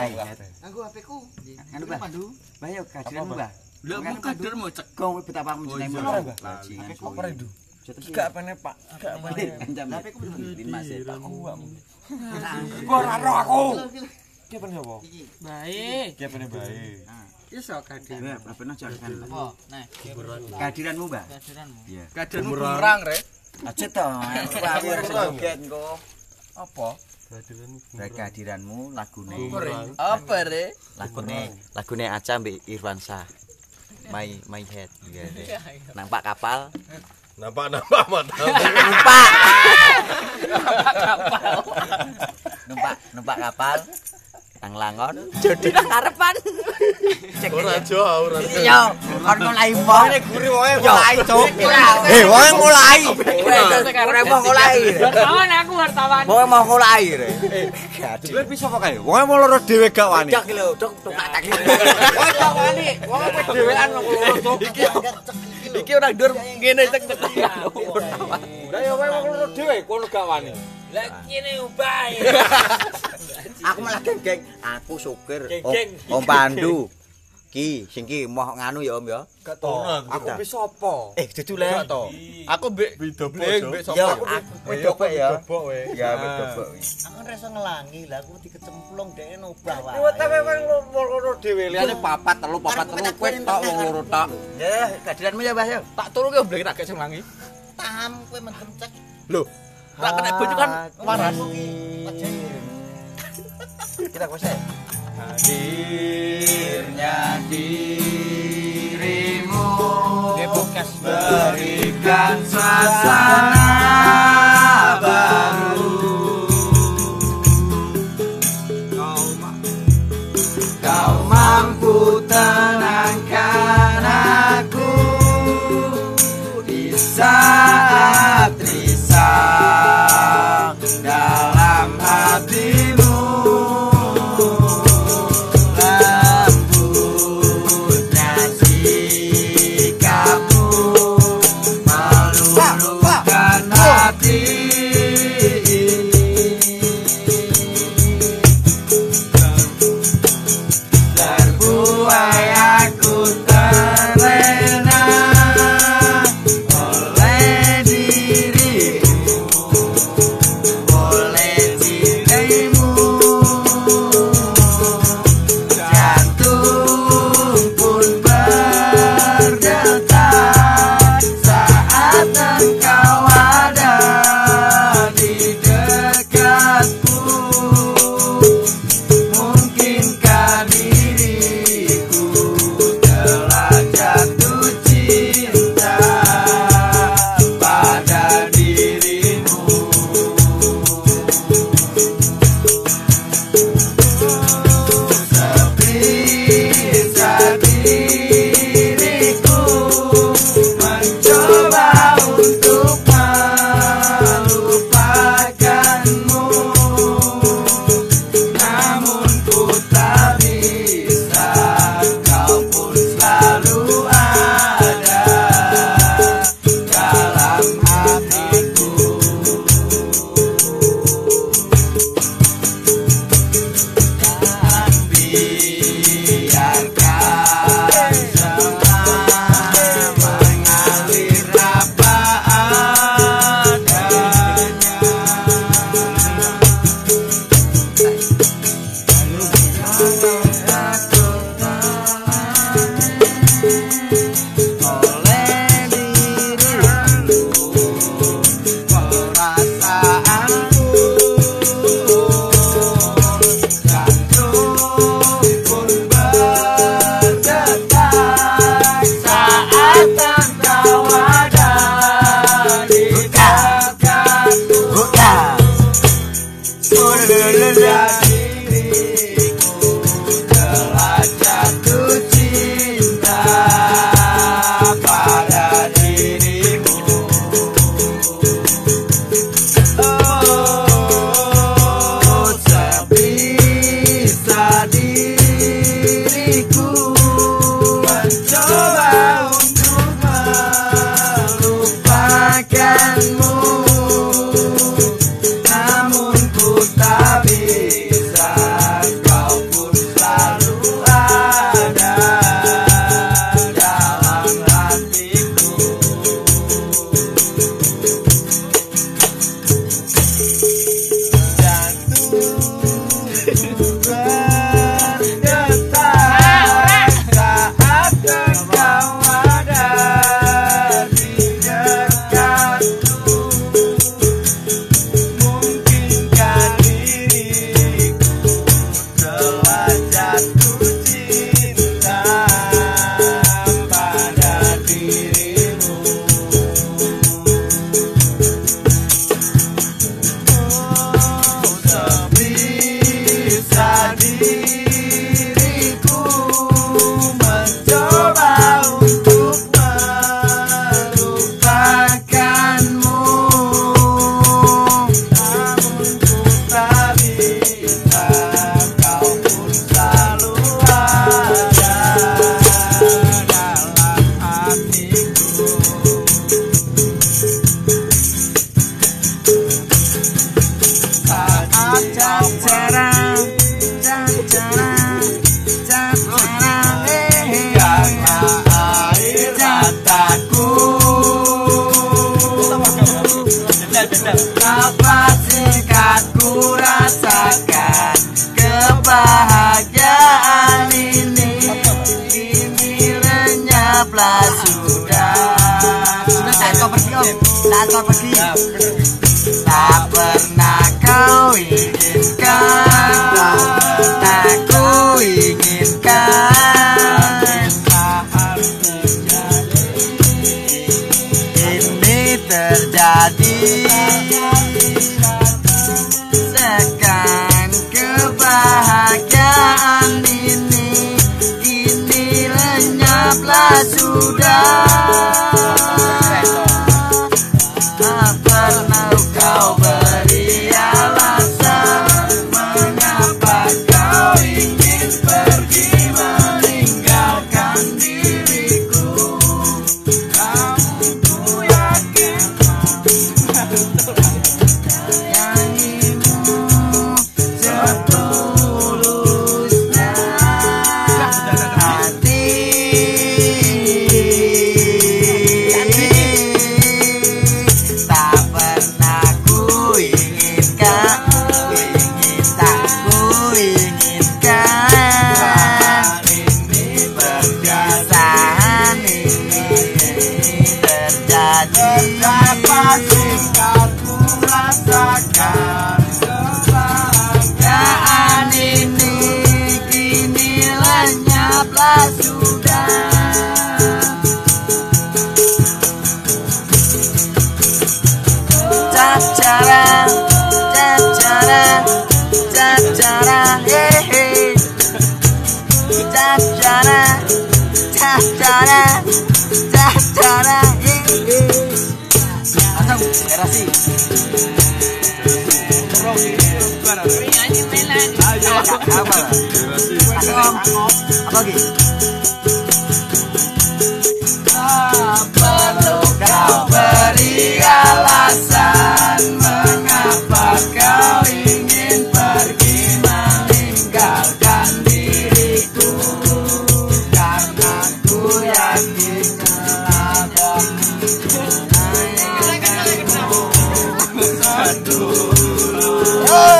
Main. Aku HP-ku. Anu Bah. Bah yo kadiranmu, Bah. Lah aku kadermu cek. Kau betapa aku mencintaimu. Apa, Bah? Bajingan. Apa rindu? Jatuh Gak apa Pak? Gak apa Ancam. HP ku Mas. Aku gak Gua ora roh aku. Ki apa apa? Baik. Ki apa baik? Iso kader. Ya, apa jangan. Apa? Nah, Kehadiranmu, Mbak. kadiranmu. Iya. Kadermu kurang, Rek. Aja to. Aku ora joget engko. Apa? Baik kehadiranmu lagune. Apa, Rek? Lagune, lagune Aca mbek Irwansa. My my head. Nampak kapal. Nampak-nampak mata. Numpak. numpak numpak kapal. Nang langon. Jadi nang ngarepan. Cek. Ora jauh, ora. Yo, kon mulai mbok. Guri wae mulai, Cuk. Eh, wae mulai. Ora mau mulai. Wartawan aku wartawan. Mau mau mulai. Re. Jebule bisa apa kae? Wae mau loro dhewe gak wani. Cak lho, cuk tak tak. Wae gak wani. Wae dhewean kok loro cuk. Iki iki ora dur ngene cek cek. Ya wae wong loro dhewe kono gak wani. Lah kene ubah. Aku malah geng-geng. Aku. Geng-geng. Om Om Pandu. Ki, sing ki moh nganu ya Om ya. Gak. Aku bisa apa? Eh, dudu le. Aku mbek mbek Ya, sapa? aku wedok ya. Bidobok wae. Ya, wedok. Aku kan rasa ngelangi lah, aku dikecemplung dhek nobah wae. Kuwi tapi wong loro dhewe liyane papat telu papat telu kowe tok wong loro tok. Ya, kehadiranmu ya, Mbah ya. Tak turu ki blek tak gek sing langi. Tam kowe mentem cek. Lho, tak kena bojo kan waras. Kita kose. Hadirnya dirimu berikan suasana Ahora sí. Para. Ay, yo. Ah, ah, Cámara. Así. Aduh.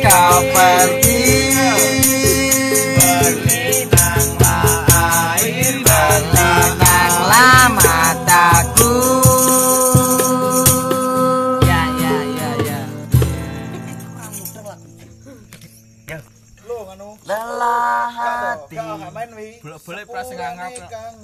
kau pergi air mataku Ya ya ya ya Lelah hati Boleh-boleh prasengangap